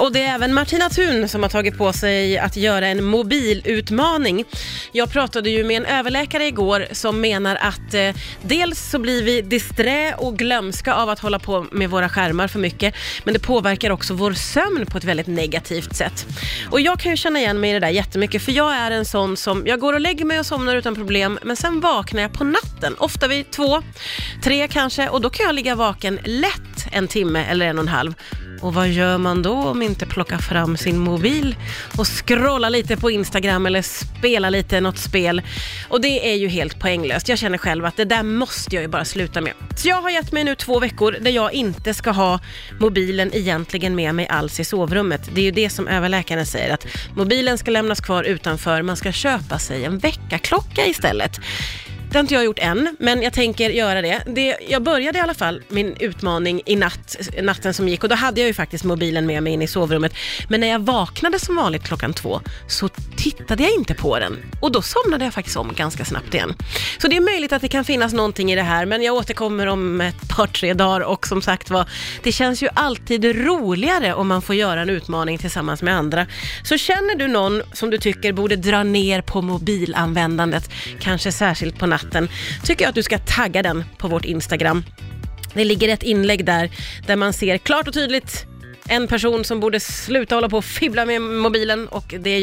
Och det är även Martina Thun som har tagit på sig att göra en mobilutmaning. Jag pratade ju med en överläkare igår som menar att eh, dels så blir vi disträ och glömska av att hålla på med våra skärmar för mycket, men det påverkar också vår sömn på ett väldigt negativt sätt. Och jag kan ju känna igen mig i det där jättemycket, för jag är en sån som, jag går och lägger mig och somnar utan problem, men sen vaknar jag på natten, ofta vid två, tre kanske, och då kan jag ligga vaken lätt en timme eller en och en halv. Och vad gör man då om inte plocka fram sin mobil och scrolla lite på Instagram eller spela lite något spel? Och det är ju helt poänglöst. Jag känner själv att det där måste jag ju bara sluta med. Så jag har gett mig nu två veckor där jag inte ska ha mobilen egentligen med mig alls i sovrummet. Det är ju det som överläkaren säger, att mobilen ska lämnas kvar utanför, man ska köpa sig en väckarklocka istället. Det har inte jag gjort än, men jag tänker göra det. det. Jag började i alla fall min utmaning i natt, natten som gick och då hade jag ju faktiskt mobilen med mig in i sovrummet. Men när jag vaknade som vanligt klockan två så tittade jag inte på den och då somnade jag faktiskt om ganska snabbt igen. Så det är möjligt att det kan finnas någonting i det här, men jag återkommer om ett par, tre dagar och som sagt var, det känns ju alltid roligare om man får göra en utmaning tillsammans med andra. Så känner du någon som du tycker borde dra ner på mobilanvändandet, kanske särskilt på natten, tycker jag att du ska tagga den på vårt Instagram. Det ligger ett inlägg där, där man ser klart och tydligt en person som borde sluta hålla på och fibbla med mobilen och det är jag